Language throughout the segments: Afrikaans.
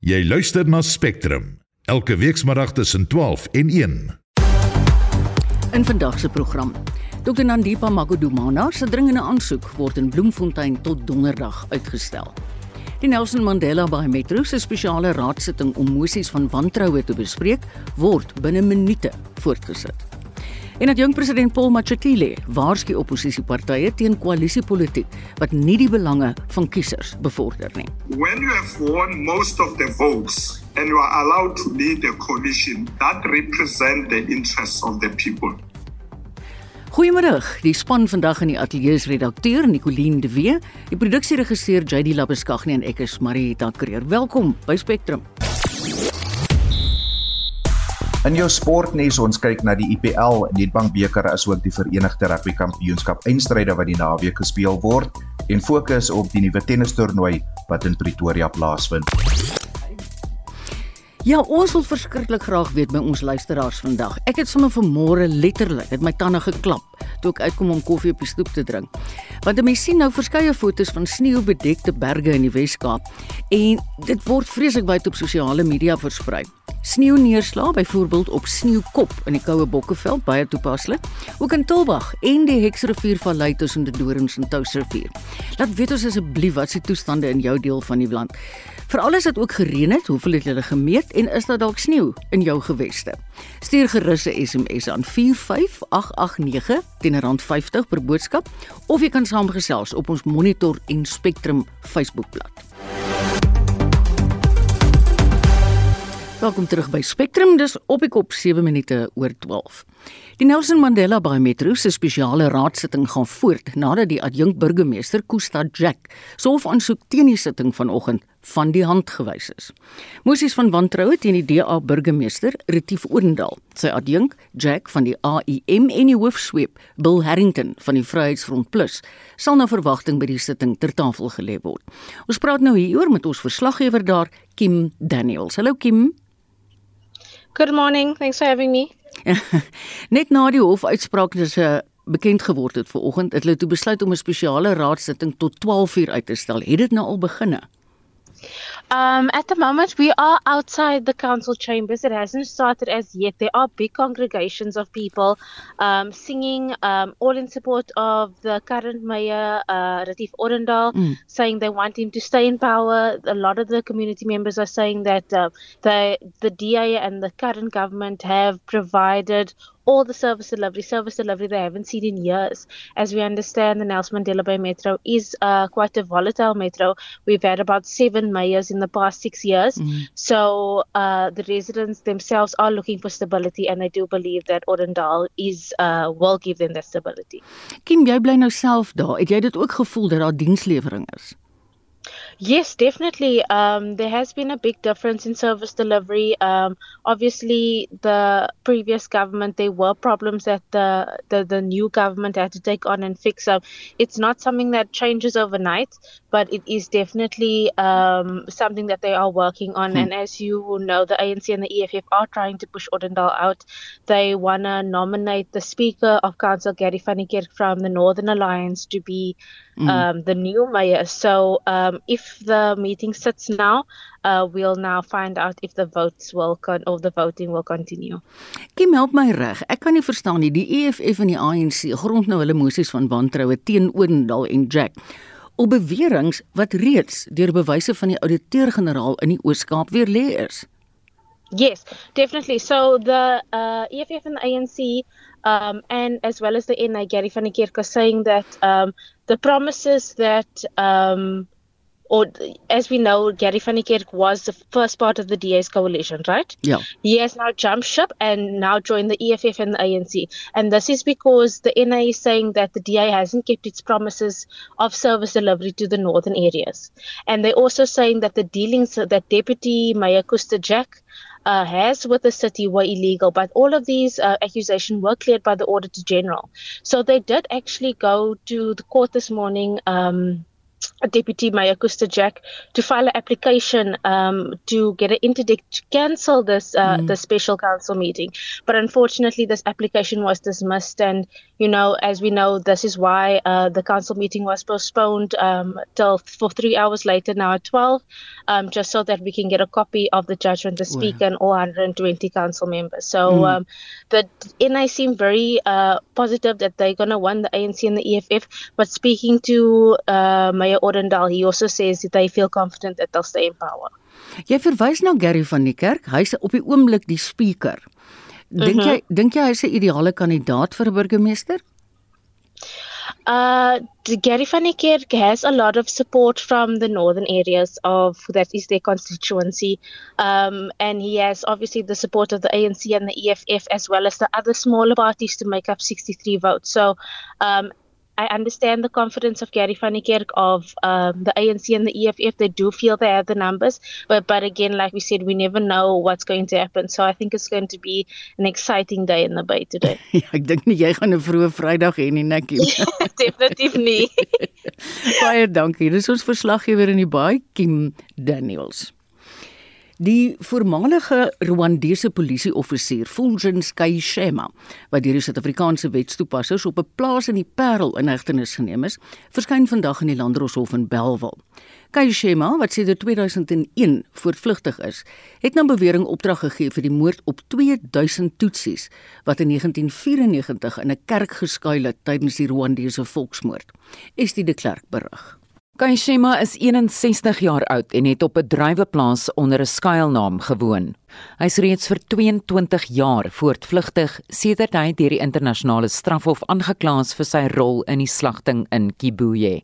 Jy luister na Spectrum elke weekmiddag tussen 12 en 1. In vandag se program. Dr Nandipa Magodumana se dringende aansoek word in Bloemfontein tot donderdag uitgestel. Die Nelson Mandela Bay Metro se spesiale raadsitting om mosies van wantroue te bespreek word binne minute voortgesit. En dat jong president Paul Machatile waarsku oppositiepartye teen koalisiepolitiek wat nie die belange van kiesers bevorder nie. When you have won most of the votes and you are allowed to lead a coalition that represent the interests of the people. Goeiemôre. Die span vandag in die ateljee is redakteur Nicoline de Wee, die produksieregisseur JD Labeskagni en ek is Marieta Kreer. Welkom by Spectrum. In jou sportnuus ons kyk na die IPL Nedbank beker asook die Verenigde Rugby Kampioenskap eindstryde wat die naweek gespeel word en fokus op die nuwe tennistoernooi wat in Pretoria plaasvind. Ja, ons wil verskriklik graag weet by ons luisteraars vandag. Ek het sommer vanmôre letterlik het my tande geklap toe ek uitkom om koffie op die stoep te drink. Want mense sien nou verskeie fotos van sneeubedekte berge in die Wes-Kaap en dit word vreeslik wyd op sosiale media versprei. Sneeu neerslae byvoorbeeld op Sneeukop in die Koue Bokkeveld baie toepaslik. Ook in Tilbag en die Heksrivier vallei tussen die Dorings en Touwsrivier. Laat weet ons asseblief wat se toestande in jou deel van die land. Veral as dit ook gereën het, hoeveel het julle gemeet en is daar dalk sneeu in jou geweste? Stuur gerus 'n SMS aan 45889 teen R50 per boodskap of jy kan saamgesels op ons Monitor en Spectrum Facebookblad. Welkom terug by Spectrum, dis op die kop 7 minute oor 12. Die Nelson Mandela Bay Metro se spesiale raadsitting gaan voort nadat die adjunk burgemeester Kosta Jack so 'n aansoek teen die sitting vanoggend van die hand gewys is. Moses van Wantroue teen die DA burgemeester Retief Oendal, sy adjunk Jack van die AIM en die hoofsweep Bill Harrington van die Vryheidsfront Plus sal na verwagting by die sitting ter tafel gelê word. Ons praat nou hieroor met ons verslaggewer daar Kim Daniels. Hallo Kim. Good morning. Thanks for having me. Net na die hofuitspraak is 'n bekend geword het vanoggend, het hulle toe besluit om 'n spesiale raadsitting tot 12:00 uit te stel. Het dit nou al begine? Um, at the moment, we are outside the council chambers. It hasn't started as yet. There are big congregations of people um, singing, um, all in support of the current mayor, uh, Ratief Orendal, mm. saying they want him to stay in power. A lot of the community members are saying that uh, the the DA and the current government have provided all the service delivery, service delivery they haven't seen in years. As we understand, the Nelson Mandela Bay Metro is uh, quite a volatile metro. We've had about seven mayors in the past six years. Mm. So uh, the residents themselves are looking for stability, and I do believe that Orendal is uh, will give them that stability. Kim, jy bly nou self daar. Het jy dit ook gevoel dat daar dienslewering is? Yes, definitely. Um, there has been a big difference in service delivery. Um, obviously, the previous government there were problems that the, the the new government had to take on and fix up. It's not something that changes overnight, but it is definitely um, something that they are working on. Hmm. And as you know, the ANC and the EFF are trying to push Odendal out. They want to nominate the Speaker of Council, Gary Vanikirk, from the Northern Alliance to be. Um, the new mayor. So um, if the meeting sits now, uh, we'll now find out if the votes will con- or the voting will continue. Kim help my reg. Ek kan nie verstaan nie. Die EFF en die ANC grond nou hulle mosies van wantroue teen Oendal en Jack op beweringe wat reeds deur bewyse van die ouditeur-generaal in die Oos-Kaap weer lê is. Yes, definitely. So the uh, EFF and the ANC, um, and as well as the NI, Gary van der Kerk, saying that um, the promises that um, or as we know, Gary van Kerk was the first part of the DA's coalition, right? Yeah. He has now jumped ship and now joined the EFF and the ANC. And this is because the NA is saying that the DA hasn't kept its promises of service delivery to the northern areas. And they're also saying that the dealings that Deputy Mayor Kusta Jack uh, has with the city were illegal, but all of these uh, accusations were cleared by the Auditor General. So they did actually go to the court this morning. Um, Deputy Mayor Kuster Jack to file an application um, to get an interdict to cancel this uh, mm. the special council meeting. But unfortunately, this application was dismissed, and you know, as we know, this is why uh, the council meeting was postponed um, till for three hours later, now at twelve, um, just so that we can get a copy of the judgment, the speaker, and all 120 council members. So mm. um, the NI seem very uh, positive that they're going to win the ANC and the EFF. But speaking to uh, Mayor Orendal, he also says that they feel confident that they'll stay in power. Jy verwys na Gary van die Kerk. Hy's op die oomblik die spreker. Dink mm -hmm. jy dink jy hy's 'n ideale kandidaat vir 'n burgemeester? Uh, Gary van die Kerk has a lot of support from the northern areas of that is their constituency, um, and he has obviously the support of the ANC and the EFF as well as the other smaller parties to make up 63 votes. So, um, I understand the confidence of Gary van Niekerk of um, the ANC and the EFF. They do feel they have the numbers, but but again, like we said, we never know what's going to happen. So I think it's going to be an exciting day in the Bay today. ja, ek dink nie jy gaan 'n vroeë Vrydag hê nie, Nikki. Definitief nie. Baie dankie. Dis ons verslaggewer in die Bay, Kim Daniels. Die voormalige Rwandese polisieoffisier, Fulgens Kayishema, wat deur die Suid-Afrikaanse wetstoepassers op 'n plaas in die Parel in hegtenis geneem is, verskyn vandag in die Landdroshof in Belwel. Kayishema, wat sedert 2001 voortvlugtig is, het na bewering opdrag gegee vir die moord op 2000 Tutsies wat in 1994 in 'n kerk geskuil het tydens die Rwandese volksmoord. Estie de Klerk berig. Kaishema is 61 jaar oud en het op 'n druiweplaas onder 'n skuilnaam gewoon. Hy's reeds vir 22 jaar voortvlugtig sedert hy deur die internasionale strafhof aangekla is vir sy rol in die slagting in Kibuye.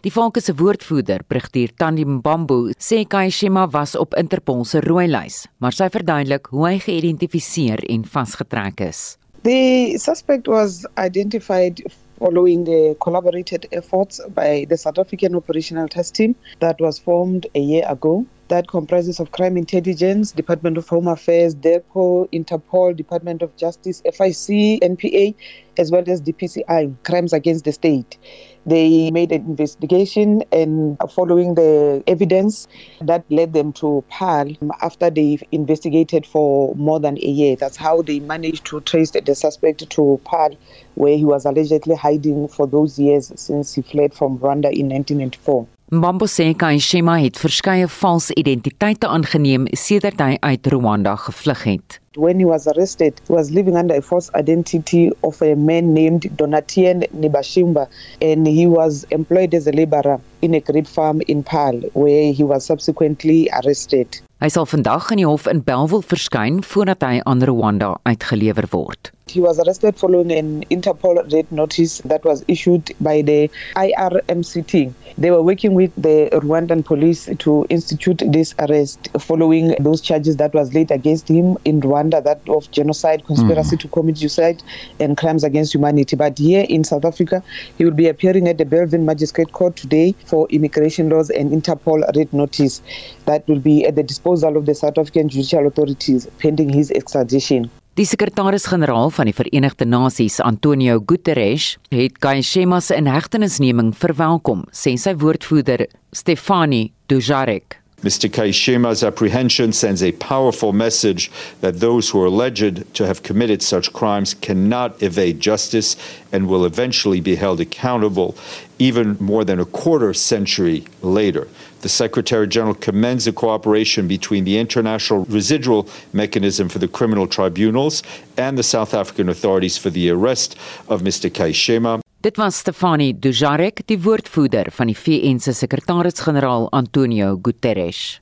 Die volke se woordvoerder, Brigadier Tandi Mbambo, sê Kaishema was op Interpol se rooi lys, maar sy verduidelik hoe hy geïdentifiseer en vasgetrek is. The suspect was identified following the collaborated efforts by the South African Operational Task Team that was formed a year ago. That comprises of Crime Intelligence, Department of Home Affairs, DERCO, Interpol, Department of Justice, FIC, NPA, as well as DPCI, Crimes Against the State. They made an investigation and following the evidence that led them to PAL um, after they investigated for more than a year. That's how they managed to trace the suspect to PAL, where he was allegedly hiding for those years since he fled from Rwanda in 1994. Mbambo sê Kaishema het verskeie valse identiteite aangeneem sedert hy uit Rwanda gevlug het. When he was arrested, he was living under a false identity of a man named Donatien Nibashimba and he was employed as a laborer in a grape farm in Paarl where he was subsequently arrested. Hy sal vandag in die hof in Bellville verskyn voordat hy aan Rwanda uitgelewer word. He was arrested following an Interpol red notice that was issued by the IRMCT. They were working with the Rwandan police to institute this arrest following those charges that was laid against him in Rwanda that of genocide, conspiracy mm. to commit genocide and crimes against humanity. But here in South Africa, he will be appearing at the Belvin Magistrate Court today for immigration laws and Interpol red notice that will be at the disposal of the South African judicial authorities pending his extradition. Die sekretaris-generaal van die Verenigde Nasies, Antonio Guterres, het Kayishema se inhegtenisneming verwelkom, sê sy woordvoerder, Stefani Dujarric. Mr. Kayishema's apprehension sends a powerful message that those who are alleged to have committed such crimes cannot evade justice and will eventually be held accountable, even more than a quarter century later. The Secretary General commends the cooperation between the International Residual Mechanism for the Criminal Tribunals and the South African authorities for the arrest of Mr. Kaishema. Dit was Stefani Dujarric, die woordvoerder van die VN se sekretaris-generaal Antonio Guterres.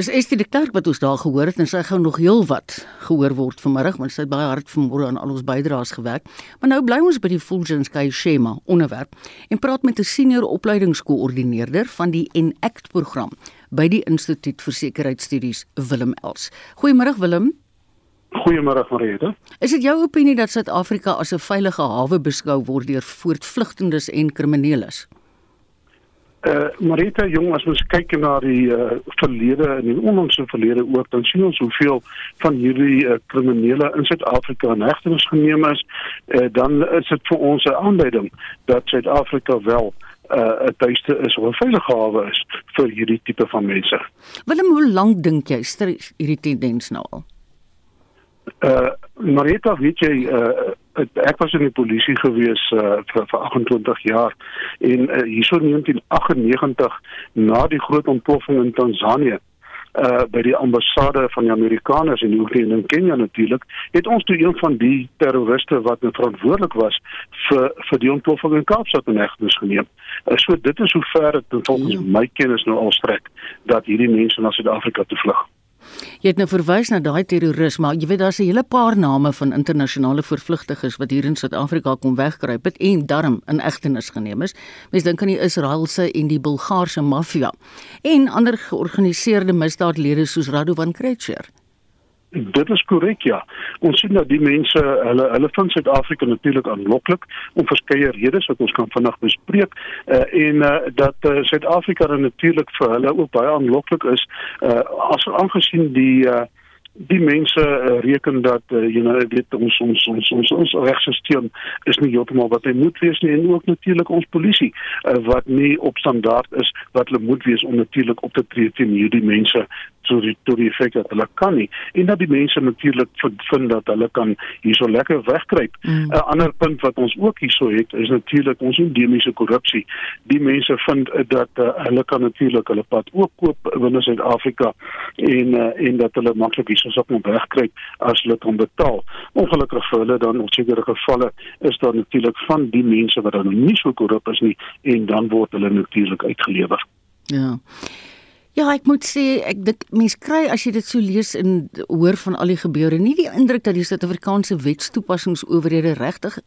Dis Estie de Klerk wat ons daar gehoor het en sy gaan nog heel wat gehoor word vanmiddag want sy het baie hard vanmôre aan al ons bydraes gewerk. Maar nou bly ons by die Fulgens Kay Shema onderwerp en praat met 'n senior opleidingskoördineerder van die Enact program by die Instituut vir Sekuriteitsstudies Willem Els. Goeiemôre Willem. Goeiemôre Marieta. Is dit jou opinie dat Suid-Afrika as 'n veilige hawe beskou word deur voortvlugtendes en kriminele? Uh Marita jong as ons kyk na die uh verlede en die onlangse verlede ook dan sien ons hoeveel van hierdie uh, kriminele in Suid-Afrika in hegtenis geneem is uh, dan is dit vir ons 'n aanleiding dat Suid-Afrika wel uh, 'n tuiste is of 'n veilige hawe is vir hierdie tipe van mense. Willem, hoe lank dink jy stry hierdie tendens nou al? Uh Marita, weet jy, uh ek was in die polisie gewees uh, vir, vir 28 jaar en uh, hierso in 1998 na die groot ontploffing in Tansanië uh by die ambassade van die Amerikaners in Oeganda en Kenia natuurlik het ons toe een van die terroriste wat verantwoordelik was vir vir die ontploffing in Kaapstad in hegtenis geneem. Uh, so dit is hoe ver dit volgens ja. my kennis nou al strek dat hierdie mense na Suid-Afrika toe vlug. Jy het nou verwys na daai terrorisme, maar jy weet daar's 'n hele paar name van internasionale voorvlugtiges wat hier in Suid-Afrika kom wegkruip het en darm in egtenis geneem is. Mense dink aan die Israeliese en die Bulgaarse maffia en ander georganiseerde misdaadlede soos Radovan Krejcir. Dit is korrek ja. Ons sien dat die mense hulle hulle vind Suid-Afrika natuurlik aanloklik om verskeie redes wat ons kan vinnig bespreek uh, en uh, dat uh, Suid-Afrika natuurlik vir hulle ook baie aanloklik is uh, as aangesien die uh, die mense uh, reken dat uh, jy nou weet ons ons ons ons, ons regstelsel is nie heeltemal wat hy moet wees nie en ook natuurlik ons polisie uh, wat nie op standaard is wat hulle moet wees om natuurlik op te tree teen hierdie mense so die tot die effek dat hulle kan nie en dat die mense natuurlik vind dat hulle kan hierso lekker wegkruip. 'n mm. uh, ander punt wat ons ook hierso het is natuurlik ons endemiese korrupsie. Die mense vind uh, dat uh, hulle kan natuurlik hulle pad ook koop binne Suid-Afrika en uh, en dat hulle maklik hierso sop moet wegkruip as hulle kan betaal. Ongelukkig vir hulle dan op sekere gevalle is daar natuurlik van die mense wat dan nie so korrup is nie en dan word hulle natuurlik uitgelewer. Ja. Ja, ek moet sê ek dit mense kry as jy dit so lees en hoor van al die gebeure, nie die indruk dat die Suid-Afrikaanse wetstoepassingsowerhede regtig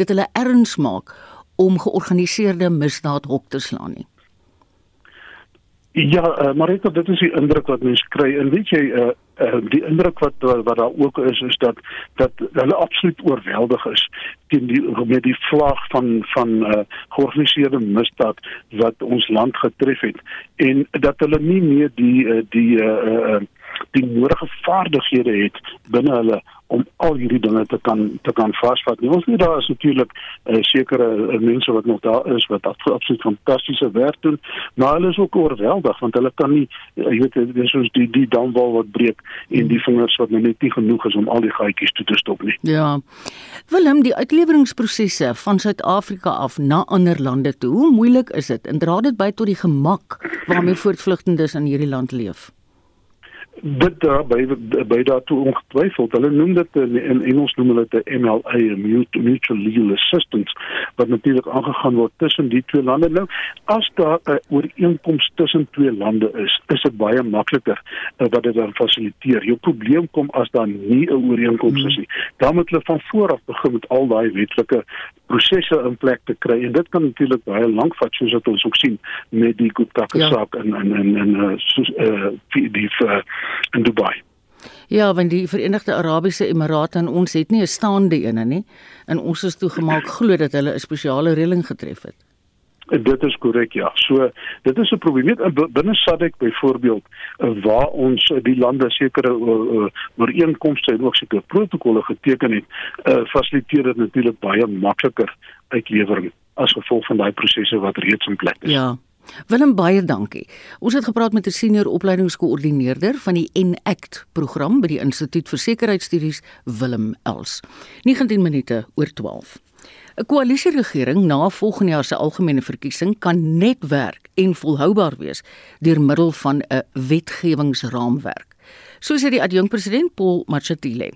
dit hulle erns maak om georganiseerde misdaad hok te slaan nie. Ja, uh, maar ek dit is die indruk wat mense kry. En weet jy uh, uh, die indruk wat wat daar ook is is dat dat hulle absoluut oorweldig is teen die met die vlaag van van uh, georganiseerde misdaad wat ons land getref het. En dat hulle nie meer die uh, die uh, uh, die nodige vaardighede het binne hulle om al hierdie dinge te kan te kan vasvat. Ons weet daar is natuurlik uh, sekere uh, mense wat nog daar is wat absoluut fantastiese werk doen, maar hulle is ook oorweldig want hulle kan nie uh, jy weet dis soos die die damwal wat breek en die vingers wat nou net nie genoeg is om al die gaatjies toe te stop nie. Ja. Willem, die uitleweringsprosesse van Suid-Afrika af na ander lande toe, hoe moeilik is dit en dra dit by tot die gemak waarmee voortvlugtendes in hierdie land leef? Dit daar by by daartoe ongetwyfeld. Hulle noem dit in, in Engels noem hulle dit MLA mutual legal assistance wat natuurlik aangegaan word tussen die twee lande. Nou as daar 'n uh, ooreenkoms tussen twee lande is is dit baie makliker uh, wat dit dan fasiliteer jou probleem kom as daar nie 'n ooreenkoms is nie. Dan moet hulle van voor af begin met al daai wetlike prosesse in plek te kry. En dit kan natuurlik baie lank vat soos wat ons ook sien met die Gupta ja. saak in in in in uh, soos, uh, die uh, in Dubai. Ja, want die Verenigde Arabiese Emirate en ons het nie 'n staande ene nie en ons is toegemaak glo dat hulle 'n spesiale reëling getref het. Dit is korrek ja. So dit is 'n probleem net binne SADC byvoorbeeld waar ons die lande sekere ooreenkomste en ook sekere protokolle geteken het, uh, fasiliteer dit natuurlik baie makliker uitlewering as gevolg van daai prosesse wat reeds in plek is. Ja. Willem baie dankie. Ons het gepraat met 'n senior opleidingskoördineerder van die Enact program by die Instituut vir Sekuriteitsstudies Willem Els. 19 minute oor 12. 'n Koalisieregering na volgende jaar se algemene verkiesing kan net werk en volhoubaar wees deur middel van 'n wetgewingsraamwerk. Soos het die adjunkpresident Paul Machatile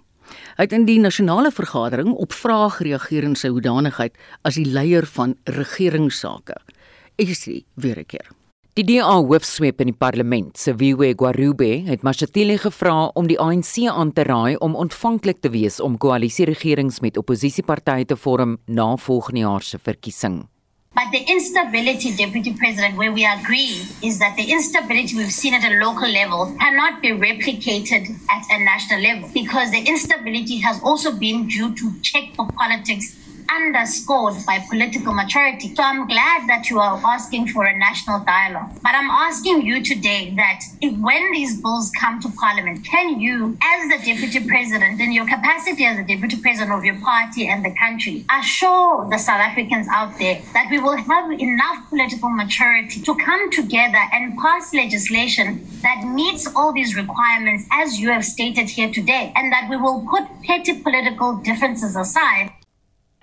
Hy het in die nasionale vergadering op vrae gereageer in sy hoedanigheid as die leier van regeringssake. Esri weer 'n keer. Die DA hoofsweep in die parlement, Siviwe Gwarube, het Mashatile gevra om die ANC aan te raai om ontvanklik te wees om koalisieregerings met oppositiepartye te vorm na volgende jaar se verkiesing. But the instability, Deputy President, where we agree is that the instability we've seen at a local level cannot be replicated at a national level because the instability has also been due to check for politics underscored by political maturity. So I'm glad that you are asking for a national dialogue. But I'm asking you today that if, when these bills come to Parliament, can you, as the Deputy President, in your capacity as the Deputy President of your party and the country, assure the South Africans out there that we will have enough political maturity to come together and pass legislation that meets all these requirements as you have stated here today, and that we will put petty political differences aside.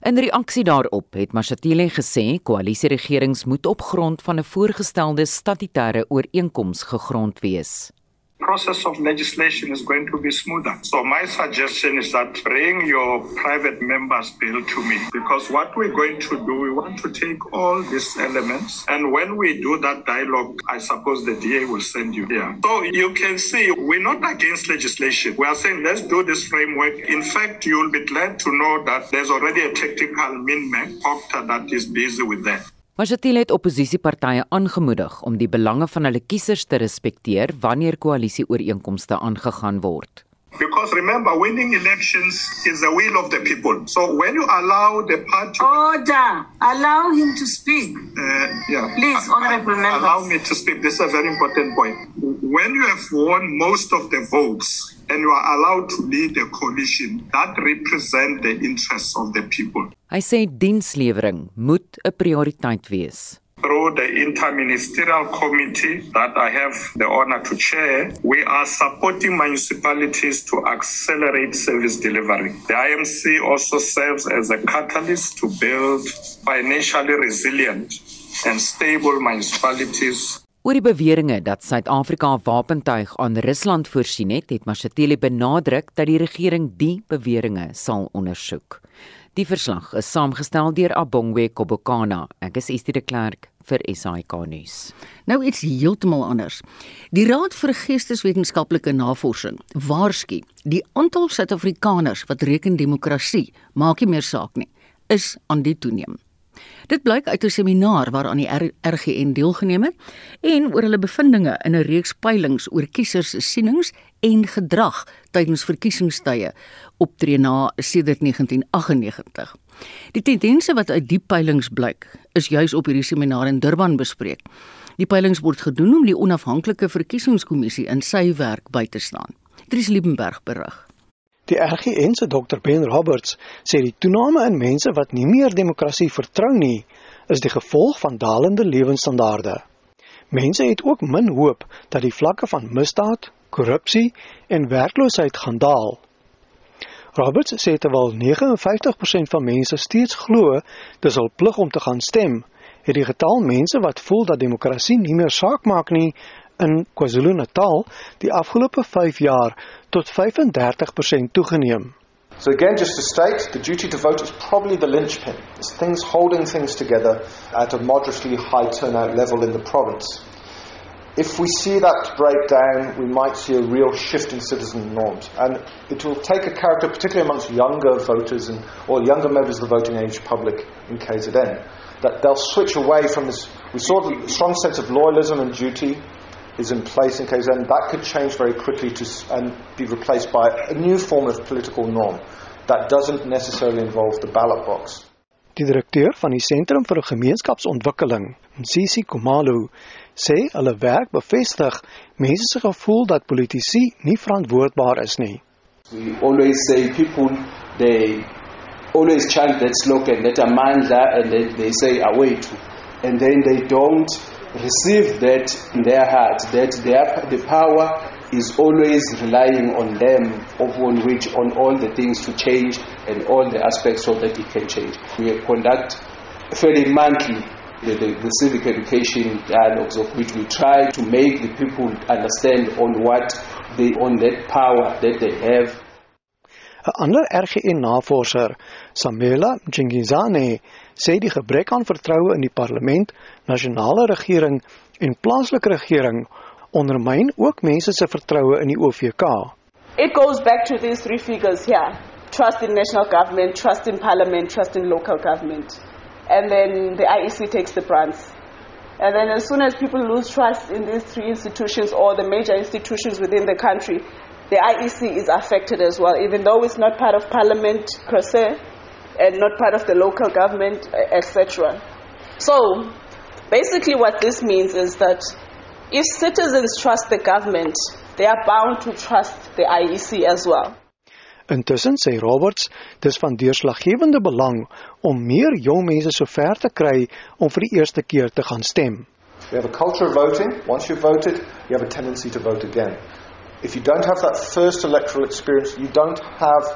In reaksie daarop het Mashatile gesê koalisieregerings moet op grond van 'n voorgestelde statutêre ooreenkoms gegrond wees. Process of legislation is going to be smoother. So my suggestion is that bring your private members bill to me because what we're going to do, we want to take all these elements and when we do that dialogue, I suppose the DA will send you here. So you can see we're not against legislation. We are saying let's do this framework. In fact, you'll be glad to know that there's already a technical min-mac that is busy with that. Mashatile het oppositiepartye aangemoedig om die belange van hulle kiesers te respekteer wanneer koalisieooreenkomste aangegaan word. Because remember, winning elections is the will of the people. So when you allow the party. Order! Allow him to speak. Uh, yeah. Please, honorable members. Allow me to speak. This is a very important point. When you have won most of the votes and you are allowed to lead a coalition that represent the interests of the people. Hy sê dienslewering moet 'n prioriteit wees. Through the interministerial committee that I have the honor to chair, we are supporting municipalities to accelerate service delivery. The IMC also serves as a catalyst to build financially resilient and stable municipalities Oor die beweringe dat Suid-Afrika wapentuig aan Rusland voorsien het, het Mashatile benadruk dat die regering die beweringe sal ondersoek. Die verslag is saamgestel deur Abongwe Kobokana. Ek is Estie de Klerk vir SAK nuus. Nou iets heeltemal anders. Die Raad vir Geesteswetenskaplike Navorsing waarsku, die aantal Suid-Afrikaners wat reken demokrasie maak nie meer saak nie, is aan die toeneem. Dit blyk uit 'n seminaar waaraan die RGN deelgeneem het en oor hulle bevindinge in 'n reeks peilings oor kiesers se sienings en gedrag tydens verkiesingstye optree na sedert 1998. Die tendense wat uit die peilings blyk, is juis op hierdie seminaar in Durban bespreek. Die peilings word gedoen om die onafhanklike verkiesingskommissie in sy werk by te staan. Dries Liebenberg berig. Die RGN se Dr Ben Roberts sê die toename in mense wat nie meer demokrasie vertrou nie, is die gevolg van dalende lewensstandaarde. Mense het ook min hoop dat die vlakke van misdaad, korrupsie en werkloosheid gaan daal. Roberts sê terwyl 59% van mense steeds glo dis hul plig om te gaan stem, het die getal mense wat voel dat demokrasie nie meer saak maak nie, in KwaZulu-Natal die afgelope 5 jaar tot 35% toegeneem. So again, just to state, the duty to vote is probably the linchpin. It's things holding things together at a moderately high turnout level in the province. If we see that break down, we might see a real shift in citizen norms. And it will take a character, particularly amongst younger voters and or younger members of the voting age public in KZN, that they'll switch away from this. We saw the strong sense of loyalism and duty is in place in KZN, that could change very quickly to, and be replaced by a new form of political norm that doesn't necessarily involve the ballot box. Die direkteur van die Sentrum vir Gemeenskapsontwikkeling, Nsisi Komalo, sê hulle werk bevestig mense se gevoel dat politici nie verantwoordbaar is nie. We always say people they always chant that slogan that amandla and they, they say away to and then they don't receive that in their heart, that their, the power is always relying on them, upon which, on all the things to change and all the aspects so that it can change. We conduct fairly monthly the, the, the civic education dialogues of which we try to make the people understand on what they, on that power that they have. Ander RGN-navorser, Samela Jingizane, sê die gebrek aan vertroue in die parlement, nasionale regering en plaaslike regering ondermyn ook mense se vertroue in die OVK. It goes back to these three figures here. Trust in national government, trust in parliament, trust in local government. And then the IEC takes the brunt. And then as soon as people lose trust in these three institutions or the major institutions within the country, the IEC is affected as well, even though it's not part of parliament per se. And not part of the local government, etc. So, basically, what this means is that if citizens trust the government, they are bound to trust the IEC as well. Intussen sê Roberts, dis van deurslaggewende belang om meer jong mense sover te kry om vir die eerste keer te gaan stem. We have a culture of voting. Once you've voted, you have a tendency to vote again. If you don't have that first electoral experience, you don't have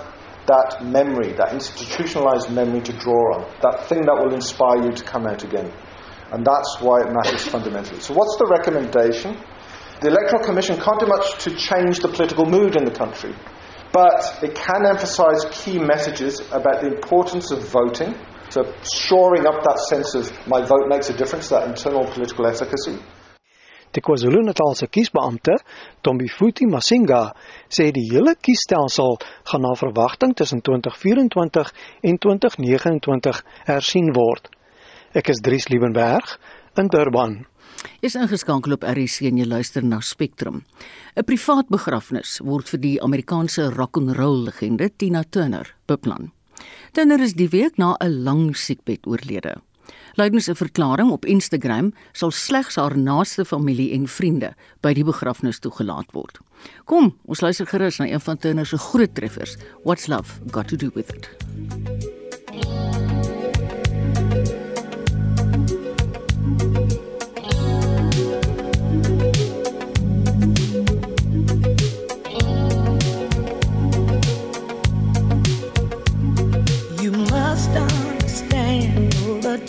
that memory, that institutionalized memory to draw on, that thing that will inspire you to come out again. And that's why it matters fundamentally. So, what's the recommendation? The Electoral Commission can't do much to change the political mood in the country, but it can emphasize key messages about the importance of voting, so shoring up that sense of my vote makes a difference, that internal political efficacy. Die KwaZulu-Natal se kiesbeampte, Tombifuti Masinga, sê die hele kiesstelsel gaan na verwagting tussen 2024 en 2029 hersien word. Ek is Dries Liebenberg in Durban. Is ingeskakel op RC en jy luister na Spectrum. 'n Privaat begrafnis word vir die Amerikaanse rock and roll legende Tina Turner beplan. Turner is die week na 'n lang siekbed oorlede. Lydens 'n verklaring op Instagram sal slegs haar naaste familie en vriende by die begrafnis toegelaat word. Kom, ons luister gerus na een van Turner se groot treffers, What's Love Got to Do with It.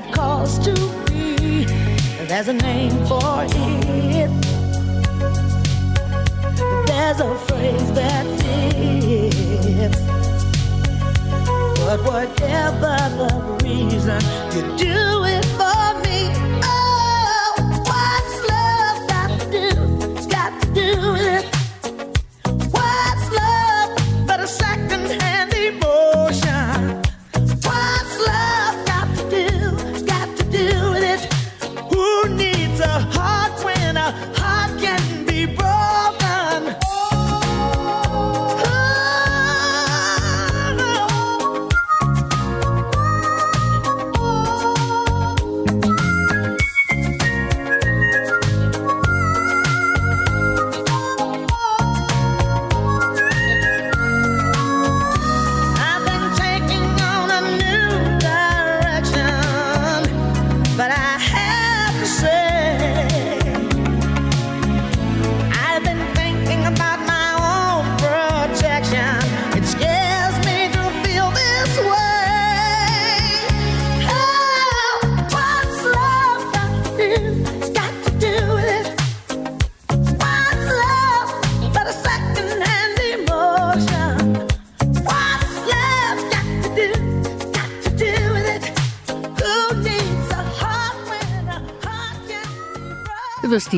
got cause to be. There's a name for it. There's a phrase that fits. But whatever the reason, you do it for me. Oh, what's love got to do? It's got to do with it.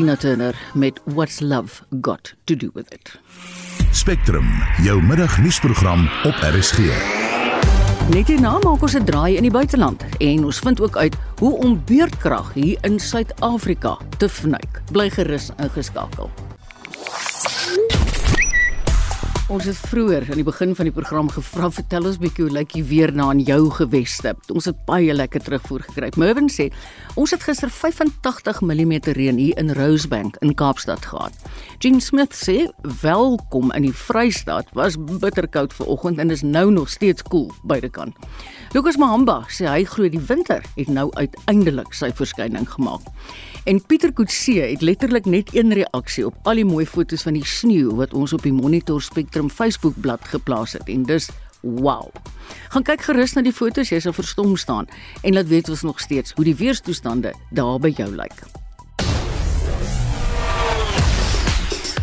Tina Turner met What's Love Got to Do with It. Spectrum, jou middagnuusprogram op RSG. Net hierna maak ons 'n draai in die buiteland en ons vind ook uit hoe om beurtkrag hier in Suid-Afrika te vnuik. Bly gerus ingeskakel. Ons het vroeër aan die begin van die program gevra vertel ons bietjie hoe lyk die weer na in jou geweste. Ons het baie lekker terugvoer gekry. Mervin sê ons het gister 85 mm reën hier in Rosebank in Kaapstad gehad. Jean Smith sê welkom in die Vrystaat. Was bitterkoud vanoggend en is nou nog steeds koel cool, buitekant. Lucas Mahamba sê hy glo die winter het nou uiteindelik sy verskyning gemaak. En Pieter Kutse het letterlik net een reaksie op al die mooi foto's van die sneeu wat ons op die Monitor Spectrum Facebook bladsy geplaas het en dis wow. Gaan kyk gerus na die foto's, jy sal verstom staan en laat weet ons nog steeds hoe die weerstoestande daar by jou lyk.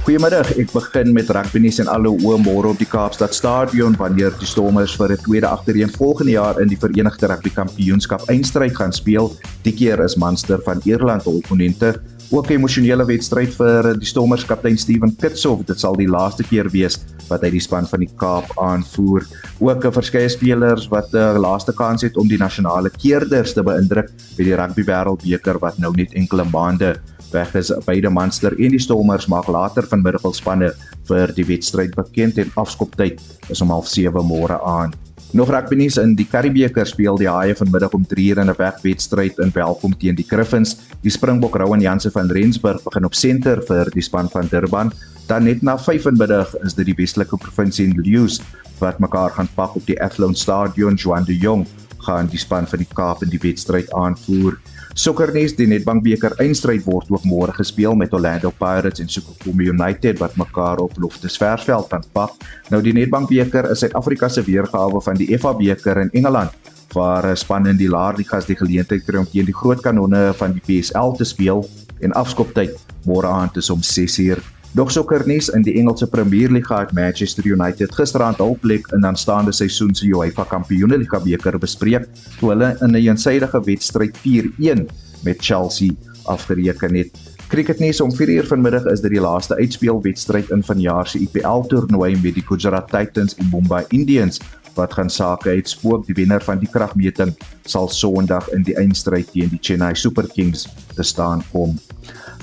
Goeiemiddag, ek begin met rugby nuus en alle oë môre op die Kaapstad Stadion wanneer die Stormers vir 'n tweede agtereenvolgende jaar in die Verenigde Rugby Kampioenskap eindstryd gaan speel. Die keer is Munster van Ierland hul opponente. Ook 'n emosionele wedstryd vir die Stormers kaptein Steven Kitshoff. Dit sal die laaste keer wees wat hy die span van die Kaap aanvoer. Ook 'n verskeie spelers wat 'n uh, laaste kans het om die nasionale keerders te beïndruk by die Rugby Wêreldbeker wat nou net enkele maande weg is beide Munster en die Stormers maak later vanmiddag al spanne vir die wedstryd bekend en afskoptyd is om 07:30 môre aan. Nog rugby nuus in die Karibeker speel die Haie vanmiddag om 3:00 in 'n wegwedstryd in Welkom teen die Griffins. Die Springbok Rowan Jansen van Rensburg begin op senter vir die span van Durban. Dan net na 5:00 is dit die Weselike provinsie en Lewis wat mekaar gaan pak op die Athlone Stadion. Juan de Jong gaan die span van die Kaap in die wedstryd aanvoer. Sokkernuus, die Nedbank beker eindstryd word ook môre gespeel met Orlando Pirates en Sokokombe United wat mekaar op Loftusversveld aanpak. Nou die Nedbank beker is Suid-Afrika se weergawe van die FA beker in Engeland waar spanne in die laer ligas die geleentheid kry om teen die groot kanonne van die PSL te speel en afskoptyd môre aand is om 6uur Nog sokkernuus in die Engelse Premierliga het Manchester United gisteraand hul plek in aanstaande seisoen se UEFA Kampioenligga beker bespreek toe hulle in 'n eensydige wedstryd 4-1 met Chelsea afgereken het. Cricketnuus om 4uur vanmiddag is dit die laaste uitspelwedstryd in vanjaar se IPL toernooi met die Gujarat Titans en Mumbai Indians wat gaan sake uitspook. Die wenner van die kragmeting sal Sondag in die eindstryd teen die Chennai Super Kings te staan kom.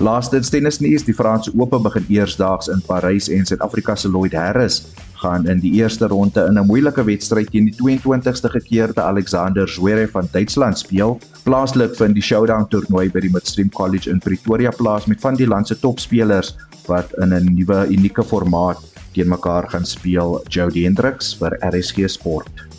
Laastens tennisnuus, die Franse Ope begin eersdaags in Parys en Suid-Afrika se Lloyd Harris gaan in die eerste ronde in 'n moeilike wedstryd teen die 22ste gekeerde Alexander Zverev van Duitsland speel. Plaaslik vind die Showdown toernooi by die Midstream College in Pretoria plaas met van die land se topspelers wat in 'n nuwe unieke formaat teen mekaar gaan speel. Jody Hendricks vir RSG Sport.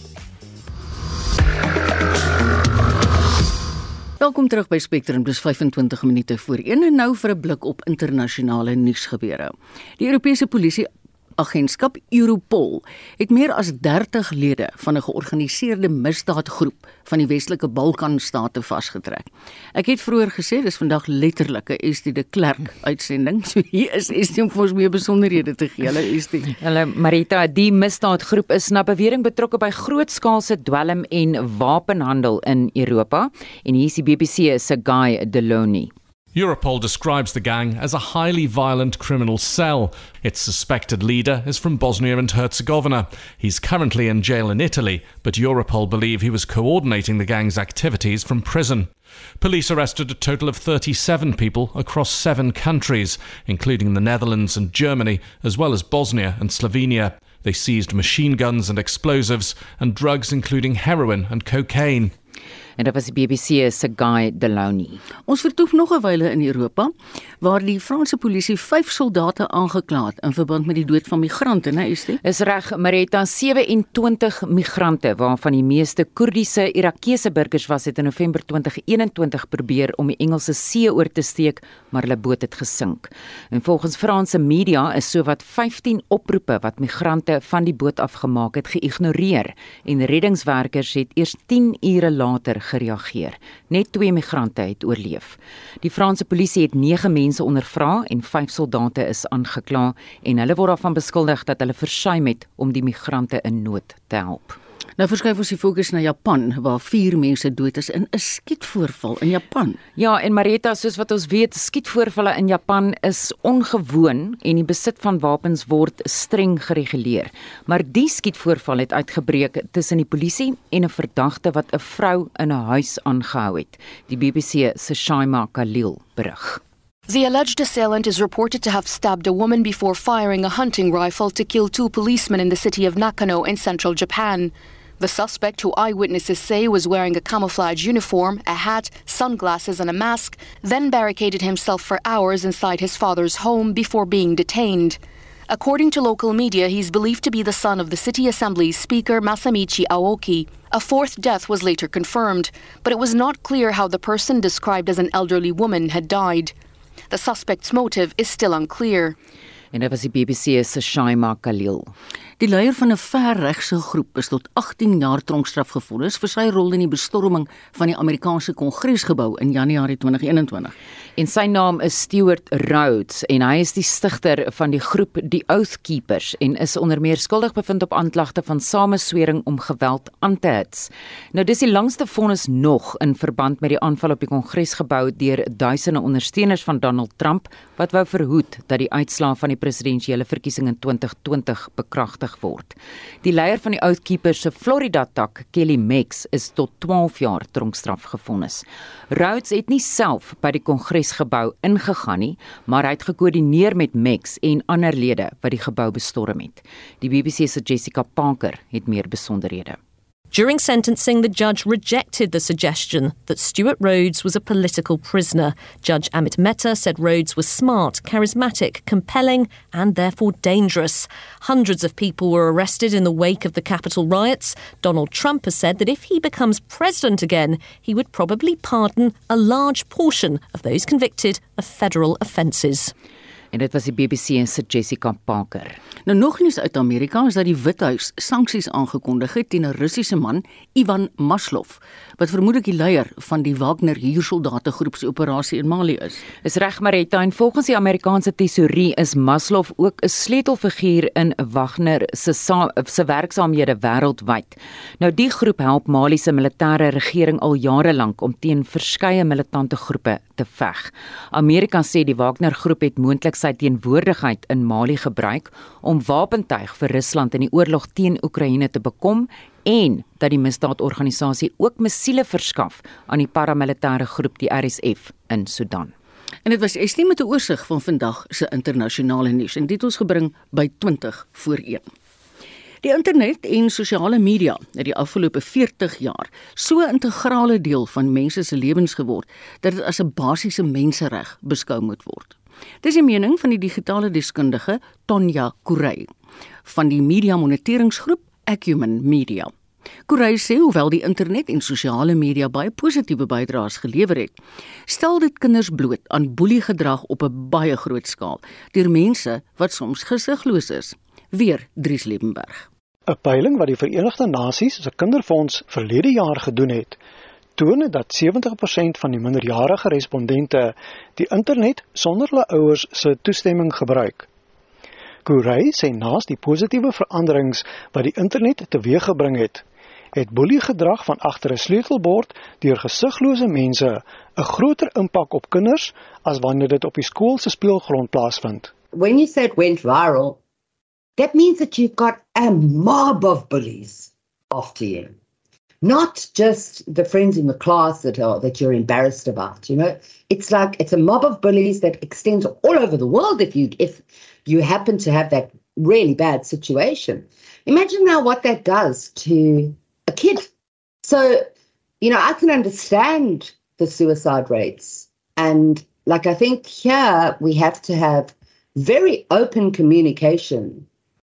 Welkom terug by Spectrum plus 25 minute voor 1 en nou vir 'n blik op internasionale nuusgebeure. Die Europese polisie agentskap Europol het meer as 30 lede van 'n georganiseerde misdaadgroep van die Westelike Balkanstate vasgetrek. Ek het vroeër gesê dis vandag letterlik 'n Estie de Klerk uitsending. So hier is Estie om vir ons meer besonderhede te gee. Hallo Estie. Hallo Marita, die misdaadgroep is na bewering betrokke by grootskaalse dwelm en wapenhandel in Europa en hier is die BBC se Guy Deloney. Europol describes the gang as a highly violent criminal cell. Its suspected leader is from Bosnia and Herzegovina. He's currently in jail in Italy, but Europol believe he was coordinating the gang's activities from prison. Police arrested a total of 37 people across seven countries, including the Netherlands and Germany, as well as Bosnia and Slovenia. They seized machine guns and explosives and drugs including heroin and cocaine. En dit was die BBC se Guy Deloney. Ons vertoef nog 'n wyle in Europa waar die Franse polisie 5 soldate aangekla het in verband met die dood van migrante, né, dit? Is reg, Marita, 27 migrante waarvan die meeste Koerdiese Irakese burgers was het in November 2021 probeer om die Engelse See oor te steek, maar hulle boot het gesink. En volgens Franse media is sowat 15 oproepe wat migrante van die boot af gemaak het geïgnoreer en reddingswerkers het eers 10 ure later gereageer. Net twee migrante het oorleef. Die Franse polisie het 9 mense ondervra en 5 soldate is aangekla en hulle word daarvan beskuldig dat hulle versuim het om die migrante in nood te help. Nou verskuif ons die fokus na Japan waar 4 mense dood is in 'n skietvoorval in Japan. Ja, en Marita, soos wat ons weet, skietvoorvalle in Japan is ongewoon en die besit van wapens word streng gereguleer. Maar die skietvoorval het uitgebreek tussen die polisie en 'n verdagte wat 'n vrou in 'n huis aangehou het. Die BBC se Shaima Khalil berig. The alleged assailant is reported to have stabbed a woman before firing a hunting rifle to kill two policemen in the city of Nakano in central Japan. The suspect, who eyewitnesses say was wearing a camouflage uniform, a hat, sunglasses, and a mask, then barricaded himself for hours inside his father's home before being detained. According to local media, he's believed to be the son of the City Assembly's Speaker Masamichi Aoki. A fourth death was later confirmed, but it was not clear how the person described as an elderly woman had died. The suspect's motive is still unclear. En dit was die Shaima Khalil. Die leier van 'n verregse groep is tot 18 jaar tronkstraf gevonnis vir sy rol in die bestorming van die Amerikaanse Kongresgebou in Januarie 2021. En sy naam is Stewart Rhodes en hy is die stigter van die groep die Oath Keepers en is onder meer skuldig bevind op aanklagte van sameswering om geweld aan te hits. Nou dis die langste vonnis nog in verband met die aanval op die Kongresgebou deur duisende ondersteuners van Donald Trump wat wou verhoed dat die uitslae van die presidentsiële verkiesing in 2020 bekragtig word. Die leier van die Oath Keepers se Florida tak, Kelly Mex, is tot 12 jaar tronkstraf gevonnis. Rhodes het nie self by die Kongresgebou ingegaan nie, maar hy het gekoördineer met Mex en ander lede wat die gebou bestorm het. Die BBC se Jessica Parker het meer besonderhede. During sentencing, the judge rejected the suggestion that Stuart Rhodes was a political prisoner. Judge Amit Mehta said Rhodes was smart, charismatic, compelling, and therefore dangerous. Hundreds of people were arrested in the wake of the Capitol riots. Donald Trump has said that if he becomes president again, he would probably pardon a large portion of those convicted of federal offences. En dit was die BBC se Jessica Parker. Nou nog nuus uit Amerika is dat die Withuis sanksies aangekondig het teen 'n Russiese man, Ivan Maslov, wat vermoedelik die leier van die Wagner huursoldate groep se operasie in Mali is. Is reg Marita en volgens die Amerikaanse tesourie is Maslov ook 'n sleutelfiguur in Wagner se se werksaamhede wêreldwyd. Nou die groep help Mali se militêre regering al jare lank om teen verskeie militante groepe te veg. Amerika sê die Wagner groep het moontlik sy teenwoordigheid in Mali gebruik om wapentuig vir Rusland in die oorlog teen Oekraïne te bekom en dat die misdaadorganisasie ook missiele verskaf aan die paramilitêre groep die RSF in Sudan. En dit was Estie met 'n oorsig van vandag se internasionale nuus en dit ons gebring by 20 voor 1. Die internet en sosiale media het die afgelope 40 jaar so 'n integrale deel van mense se lewens geword dat dit as 'n basiese mensereg beskou moet word. Dis die mening van die digitale deskundige Tonja Kurey van die media moniteringsgroep Acumen Media. Kurey sê hoewel die internet en sosiale media baie positiewe bydraes gelewer het, stel dit kinders bloot aan boeliegedrag op 'n baie groot skaal deur mense wat soms gesigloos is. Weer Dries Liebenberg. 'n Peiling wat die Verenigde Nasies se Kinderfonds verlede jaar gedoen het, toon dat 70% van die minderjarige respondente die internet sonder hulle ouers se toestemming gebruik. Kurey sê naas die positiewe veranderings wat die internet teweeggebring het, het boeliegedrag van agter 'n sleutelbord deur gesiglose mense 'n groter impak op kinders as wanneer dit op die skool se speelgrond plaasvind. When you said went viral, that means that you've got a mob of bullies after you. Not just the friends in the class that are that you're embarrassed about, you know. It's like it's a mob of bullies that extends all over the world if you if you happen to have that really bad situation. Imagine now what that does to a kid. So, you know, I can understand the suicide rates. And like, I think here we have to have very open communication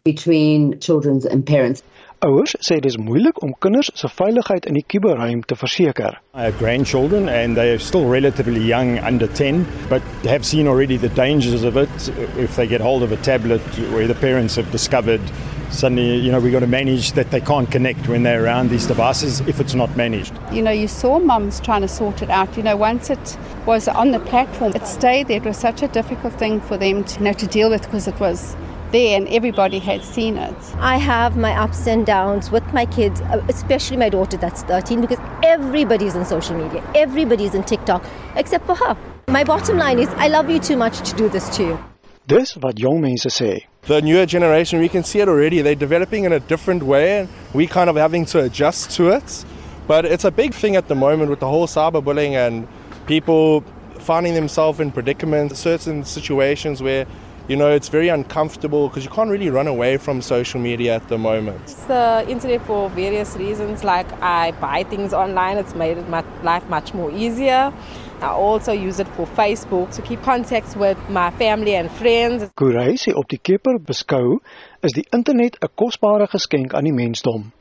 between children and parents. Ouers sê dit is moeilik om kinders se veiligheid in die kuberruim te verseker. I have grandchildren and they are still relatively young, under 10, but have seen already the dangers of it. If they get hold of a tablet where the parents have discovered suddenly, you know, we've got to manage that they can't connect when they're around these devices if it's not managed. You know, you saw mums trying to sort it out. You know, once it was on the platform, it stayed there. It was such a difficult thing for them to, you know, to deal with because it was there and everybody had seen it. I have my ups and downs with my kids, uh, especially my daughter that's 13, because everybody's on social media, everybody's on TikTok, except for her. My bottom line is, I love you too much to do this to you. Dis wat jong mense sê. The newer generation, we can see it already. They're developing in a different way, and we kind of having to adjust to it. But it's a big thing at the moment with the whole cyberbullying and people finding themselves in predicaments, certain situations where you know it's very uncomfortable because you can't really run away from social media at the moment. It's the internet for various reasons. Like I buy things online, it's made my life much more easier. I also use it for Facebook to keep contact with my family and friends. Kurai sê op die keper beskou is die internet 'n kosbare geskenk aan die mensdom.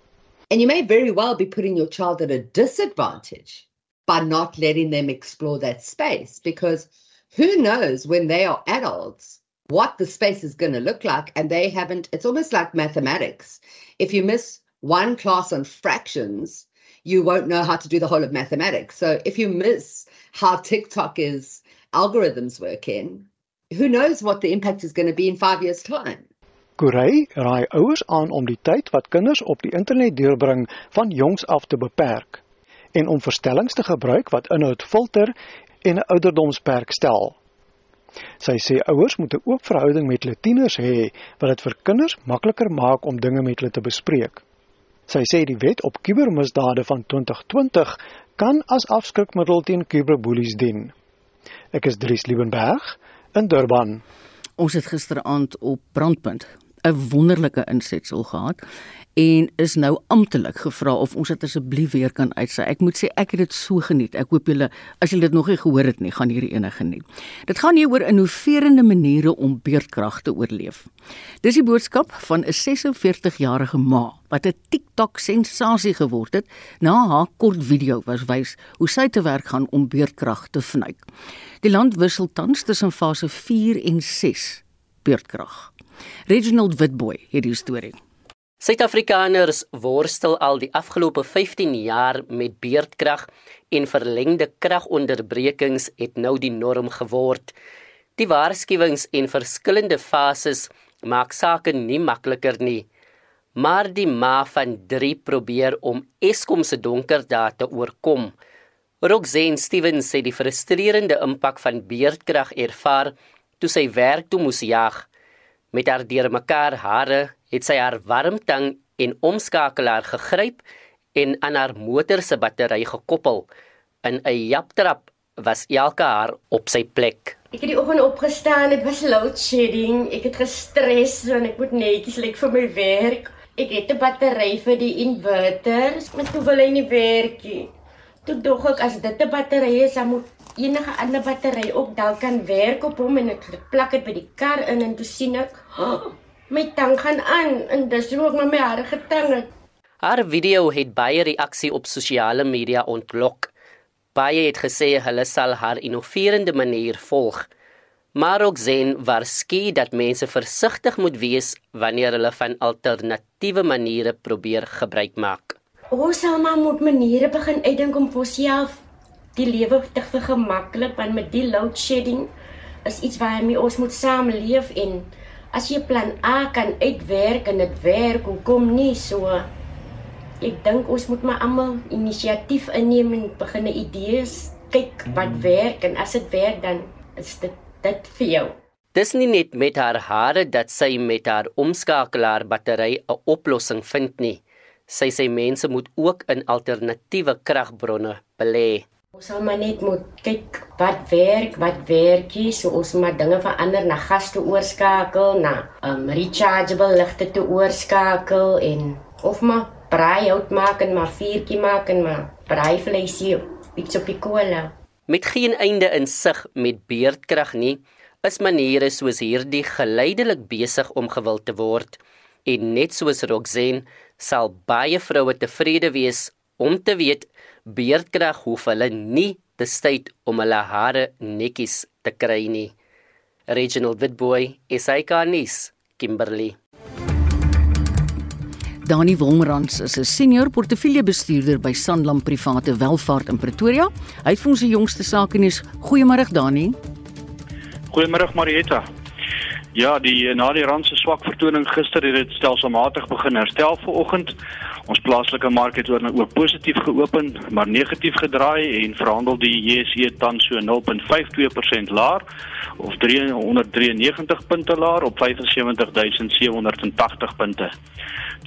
And you may very well be putting your child at a disadvantage by not letting them explore that space because who knows when they are adults what the space is going to look like and they haven't it's almost like mathematics. If you miss one class on fractions you won't know how to do the whole of mathematics. So if you miss how tiktok is algorithms work in who knows what the impact is going to be in 5 years time? Kurai raai ouers aan om die tyd wat kinders op die internet deurbring van jongs af te beperk en om verstellings te gebruik wat inhoud filter en 'n ouderdomsperk stel. Sy sê ouers moet ook verhouding met hulle tieners hê wat dit vir kinders makliker maak om dinge met hulle te bespreek. Sy sê die wet op kubermisdade van 2020 kan as afskrikmiddel teen kuberbullies dien. Ek is Dries Liebenberg in Durban. Ons het gisteraand op Brandpunt 'n wonderlike insetsel gehad en is nou amptelik gevra of ons dit asseblief weer kan uitsaai. Ek moet sê ek het dit so geniet. Ek hoop julle as julle dit nog nie gehoor het nie, gaan hierdie ene geniet. Dit gaan hier oor innoverende maniere om beerdkrag te oorleef. Dis die boodskap van 'n 46-jarige ma wat 'n TikTok sensasie geword het na haar kort video was wys hoe sy te werk gaan om beerdkrag te vnuik. Die land wissel tans tussen fase 4 en 6 beerdkrag. Reginald Witboy het die storie. Suid-Afrikaners worstel al die afgelope 15 jaar met beerdkrag en verlengde kragonderbrekings het nou die norm geword. Die waarskuwings en verskillende fases maak sake nie makliker nie. Maar die ma van 3 probeer om Eskom se donker dae te oorkom. Roxanne Stevens sê die frustrerende impak van beerdkrag ervaar toe sy werk toe moes jag. Met haar deurmekaar hare het sy haar warmtang en omskakelaar gegryp en aan haar motor se battery gekoppel. In 'n japtrap was elke haar op sy plek. Ek het die oggend opgestaan, dit was load shedding. Ek het gestres en ek moet netjies lyk vir my werk. Ek het 'n battery vir die inverter, maar toe wil hy nie werk nie. Toe dog ek as dit 'n battery is, dan moet enige ander battery ook dalk kan werk op hom en ek plak dit by die kar in en toe sien ek oh, my tang gaan aan en dis hoe ek met my hare getang het. Haar video het baie reaksie op sosiale media ontlok. Baie het gesê hulle sal haar innoverende manier volg. Maar ook sien waarskynlik dat mense versigtig moet wees wanneer hulle van alternatiewe maniere probeer gebruik maak. Ons sal maar moet maniere begin uitdink om vir onsself die lewe te vergemaklik want met die load shedding is iets waarmee ons moet saamleef en as jy plan A kan uitwerk en dit werk, hoekom nie so? Ek dink ons moet maar almal inisiatief inneem en begin idees kyk wat mm. werk en as dit werk dan is dit dit vir jou. Dis nie net met haar hare dat sy met haar omskakelaar battery 'n oplossing vind nie. Sy sê mense moet ook in alternatiewe kragbronne belê. Ons sal maar net moet kyk wat werk, wat werk nie, so ons moet dinge verander na gas toe oorskakel, na um rechargeable ligte toe oorskakel en of maar braai hout maak en maar vuurtjie maak en maar braai vleisie iets op die kool. Met geen einde in sig met beerdkrag nie, is maniere soos hierdie geleidelik besig om gewild te word. En net soos Roxanne sal baie vroue tevrede wees om te weet beerdkrag hoef hulle nie te styd om hulle hare netjies te kry nie. Regional Witboy, SAK-nuus, Kimberley. Dani Wolmerans is 'n senior portefeuljebestuurder by Sanlam Private Welvaart in Pretoria. Hy het vir ons die jongste sake nuus. Goeiemôre Dani. Goeiemôre Marietta. Ja, die na die rand se swak vertoning gister het dit stelselmatig begin herstel vanoggend. Ons plaaslike mark het nou ook positief geopen, maar negatief gedraai en verhandel die JSE tans so 0.52% laer of 393 punte laer op 75780 punte.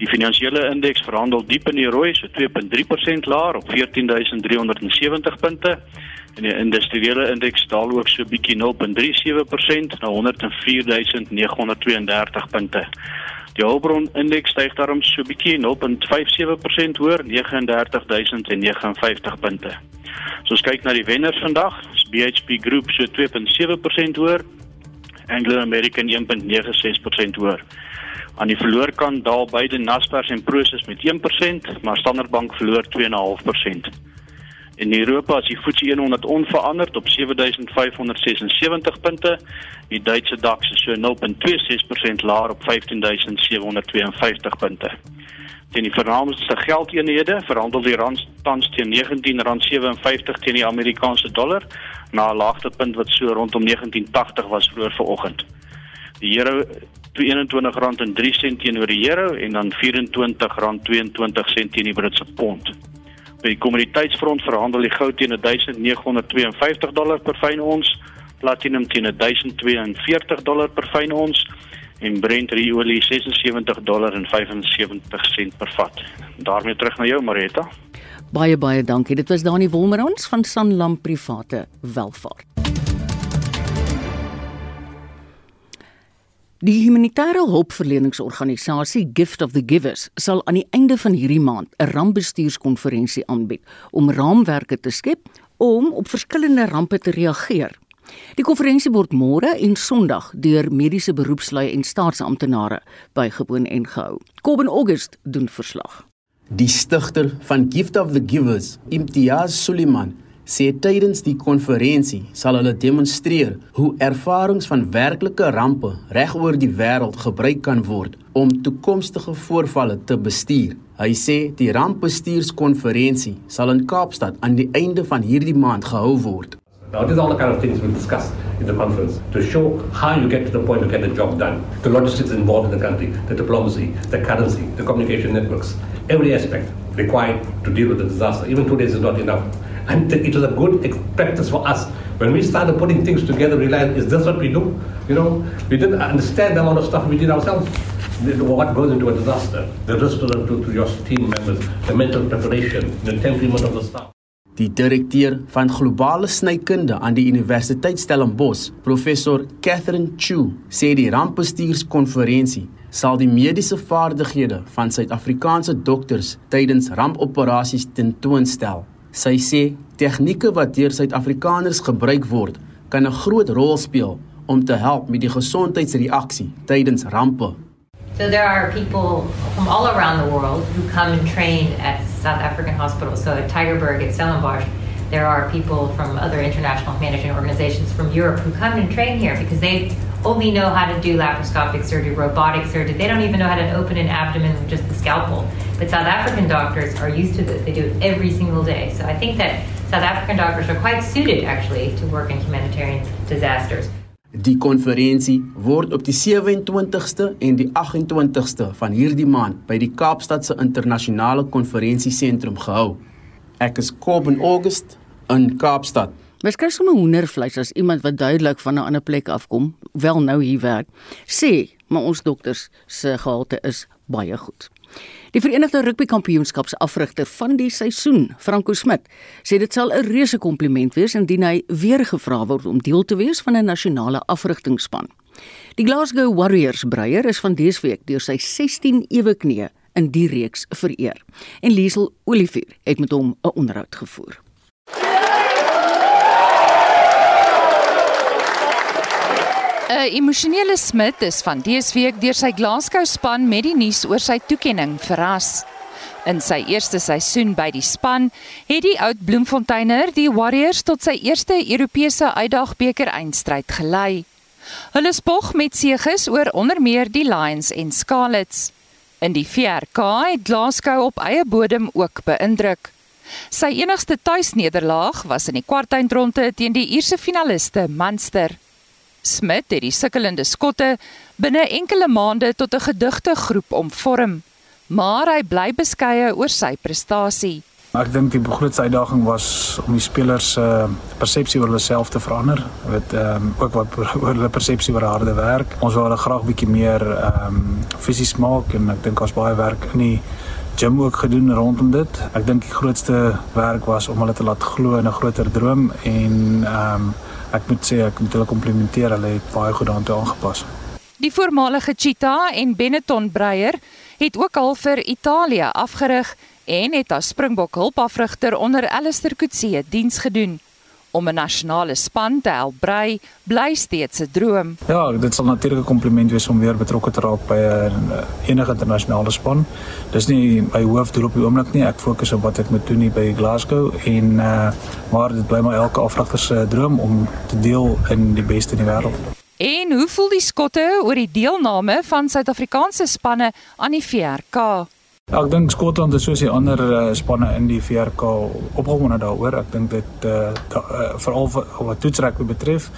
Die finansiële indeks verhandel diep in die rooi, so 2.3% laer op 14370 punte En die industriële indeks daal ook so bietjie 0.37% na 104932 punte. Die Hulbron indeks styg daarom so bietjie 0.57% hoër, 39059 punte. So ons kyk na die wenners vandag, is BHP Group so 2.7% hoër, Anglo American 1.96% hoër. Aan die verloorkant daal beide Naspers en Prosus met 1%, maar Standard Bank verloor 2.5%. In Europa is die FTSE 100 onveranderd op 7576 punte. Die Duitse DAX is so 0.26% laer op 15752 punte. Teen die vernaamste geldeenhede verhandel die rand tans teen R19.57 teen die Amerikaanse dollar na 'n laagtepunt wat so rondom 1980 was vroeër vanoggend. Die euro R21.03 teenoor die euro en dan R24.22 teen die Britse pond. By die kommoditeitsfront verhandel die goud teen 1952 dollar per fyn ons, platinum teen 1042 dollar per fyn ons en Brent olie 76 dollar en 75 sent per vat. daarmee terug na jou Marita. Baie baie dankie. Dit was Dani Wolmerans van Sanlam Private Welvaart. Die humanitêre hulpverleningsorganisasie Gift of the Givers sal aan die einde van hierdie maand 'n rampbestuurskonferensie aanbied om raamwerke te skep om op verskillende rampe te reageer. Die konferensie word môre en Sondag deur mediese beroepslui en staatsamptenare bygewoon en gehou. Kobben August doen verslag. Die stigter van Gift of the Givers, Imtiaz Suliman, sê tydens die konferensie sal hulle demonstreer hoe ervarings van werklike rampe regoor die wêreld gebruik kan word om toekomstige voorvalle te bestuur. Hy sê die rampbestuurskonferensie sal in Kaapstad aan die einde van hierdie maand gehou word. Now, these are all the kind of things we'll discuss in the conference to show how you get to the point to get the job done. The logistics involved in the country, the diplomacy, the currency, the communication networks, every aspect required to deal with the disaster. Even two days is not enough. And it was a good practice for us. When we started putting things together, we realized, is this what we do? You know, we didn't understand the amount of stuff we did ourselves. What goes into a disaster, the risk to, the, to, to your team members, the mental preparation, the temperament of the staff. Die direkteur van globale snykunde aan die Universiteit Stellenbosch, professor Catherine Chu, sê die rampbestuurskonferensie sal die mediese vaardighede van Suid-Afrikaanse dokters tydens rampoperasies tentoonstel. Sy sê tegnieke wat deur Suid-Afrikaners gebruik word, kan 'n groot rol speel om te help met die gesondheidsreaksie tydens rampe. So there are people from all around the world who come and train at South African hospitals. So at Tigerberg, at Stellenbosch, there are people from other international humanitarian organizations from Europe who come and train here because they only know how to do laparoscopic surgery, robotic surgery. They don't even know how to open an abdomen with just the scalpel. But South African doctors are used to this. They do it every single day. So I think that South African doctors are quite suited actually to work in humanitarian disasters. Die konferensie word op die 27ste en die 28ste van hierdie maand by die Kaapstadse Internasionale Konferensiesentrum gehou. Ek is Coben August in Kaapstad. Mens kry sommer hoendervleis as iemand wat duidelik van 'n ander plek afkom, wel nou hier werk. Sê, maar ons dokters se gehalte is baie goed. Die Verenigde Rugby Kampioenskapsafrigter van die seisoen, Franco Smit, sê dit sal 'n reuse kompliment wees indien hy weer gevra word om deel te wees van 'n nasionale afrigtingspan. Die Glasgow Warriors breier is van dese week deur sy 16 ewe knie in die reeks vereer. En Liesel Olivier het met hom 'n onderhoud gevoer. 'n Emosionele Smit is van dese week deur sy Glasgow span met die nuus oor sy toekenning verras. In sy eerste seisoen by die span het die oud Bloemfonteiner die Warriors tot sy eerste Europese uitdagbeker eindstryd gelei. Hulle spog met seëges oor onder meer die Lions en Scarlets. In die VRK het Glasgow op eie bodem ook beïndruk. Sy enigste tuisnederlaag was in die kwartfinale teen die Ierse finaliste Munster. Smit het die sukkelende skotte binne enkele maande tot 'n gedigte groep omvorm, maar hy bly beskeie oor sy prestasie. Ek dink die grootste uitdaging was om die spelers se uh, persepsie oor hulle self te verander. Dit ehm um, ook wat oor hulle persepsie oor harde werk. Ons wil hulle graag bietjie meer ehm um, fisies maak en ek dink ons baie werk in die gym ook gedoen rondom dit. Ek dink die grootste werk was om hulle te laat glo in 'n groter droom en ehm um, ek moet sê ek moet hulle komplimenteer, hulle het baie goed daartoe aangepas. Die voormalige Cheetah en Benetton breier het ook al vir Italië afgerig en het as Springbok hulpafrigter onder Alistair Coetzee diens gedoen. Om 'n nasionale span te help brei, bly steeds 'n droom. Ja, dit sal natuurlik 'n kompliment wees om weer betrokke te raak by 'n enige internasionale span. Dis nie my hoofdoel op die oomblik nie. Ek fokus op wat ek moet doen hier by Glasgow en uh maar dit bly maar elke afrigter se droom om te deel in die beste in die wêreld. En hoe voel die skotte oor die deelname van Suid-Afrikaanse spanne aan die VRK? Ja, ek dink Skotland is soos die ander uh, spanne in die VRK opgewonde daaroor. Ek dink dit uh, uh, veral wat toetsrek betref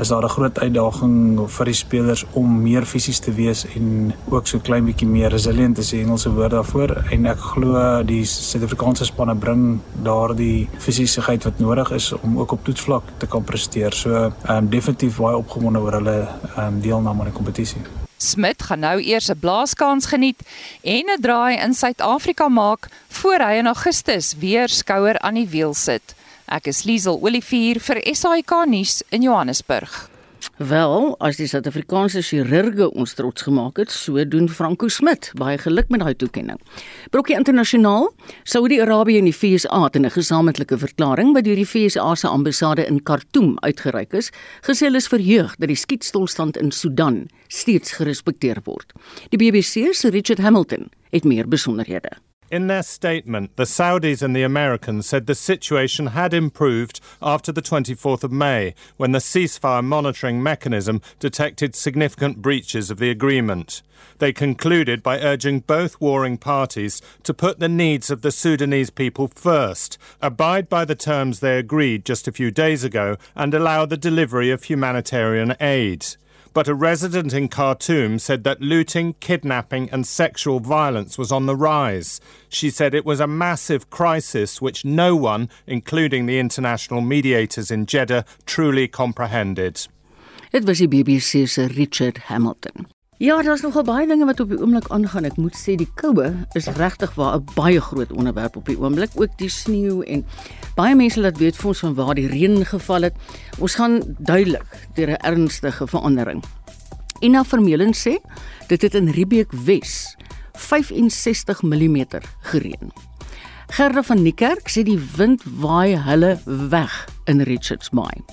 is daar 'n groot uitdaging vir die spelers om meer fisies te wees en ook so klein bietjie meer resilient te sê Engelse woord daarvoor en ek glo die Suid-Afrikaanse spanne bring daardie fisiesigheid wat nodig is om ook op toetsvlak te kan presteer. So ehm um, definitief baie opgewonde oor hulle ehm um, deelname aan die kompetisie. Smit gaan nou eers 'n blaaskans geniet en 'n draai in Suid-Afrika maak voor hy in Augustus weer skouer aan die wiel sit. Ek is Liesel Olivier vir SAK nuus in Johannesburg. Wel, as die Suid-Afrikaanse chirurge ons trots gemaak het, so doen Franco Smit. Baie geluk met daai toekenning. Brokkie internasionaal, Saudi-Arabië en die FSA het 'n gesamentlike verklaring wat deur die FSA se ambassade in Khartoum uitgereik is, gesê hulle is verheug dat die skietstilstand in Sudan steeds gerespekteer word. Die BBC se Richard Hamilton het meer besonderhede. In their statement, the Saudis and the Americans said the situation had improved after the 24th of May, when the ceasefire monitoring mechanism detected significant breaches of the agreement. They concluded by urging both warring parties to put the needs of the Sudanese people first, abide by the terms they agreed just a few days ago, and allow the delivery of humanitarian aid but a resident in Khartoum said that looting, kidnapping, and sexual violence was on the rise. She said it was a massive crisis which no one, including the international mediators in Jeddah, truly comprehended. Dit was die BBC Richard Hamilton. Ja, daar's nogal baie dinge wat op die oomblik aangaan. Ek moet sê die koue is regtig waar 'n baie groot onderwerp op die oomblik, ook die sneeu en baie mense laat weet vir ons van waar die reën geval het. Ons gaan duidelik deur 'n ernstige verandering. Ina Vermeulen sê dit het in Riebeek Wes 65 mm gereën. Gerda van Niekerk sê die wind waai hulle weg in Richards Bay.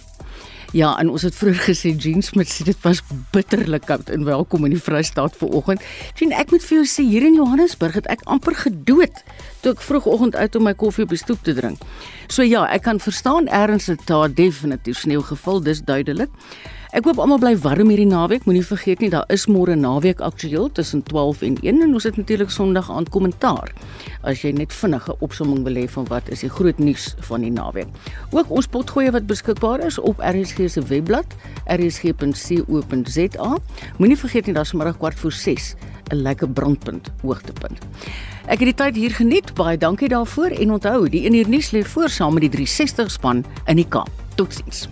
Ja, en ons het vroeër gesê Jean Smith sê dit was bitterlik koud en welkom in die Vrystaat vanoggend. Jean, ek moet vir jou sê hier in Johannesburg het ek amper gedood toe ek vroegoggend uit om my koffie op die stoep te drink. So ja, ek kan verstaan erns het daar definitief sneeu geval, dis duidelik. Ek hoop almal bly warm hierdie naweek. Moenie vergeet nie, daar is môre naweek aktueel tussen 12 en 1 en ons het natuurlik Sondag aand kommentaar. As jy net vinnige opsomming wil hê van wat is die groot nuus van die naweek. Ook ons potgoeie wat beskikbaar is op RSG se webblad, rsg.co.za. Moenie vergeet nie, daar's môre kwart voor 6 'n lekker brandpunt hoogtepunt. Ek het die tyd hier geniet. Baie dankie daarvoor en onthou, die 1 uur nuus lê voor saam met die 360 span in die Kaap. Totsiens.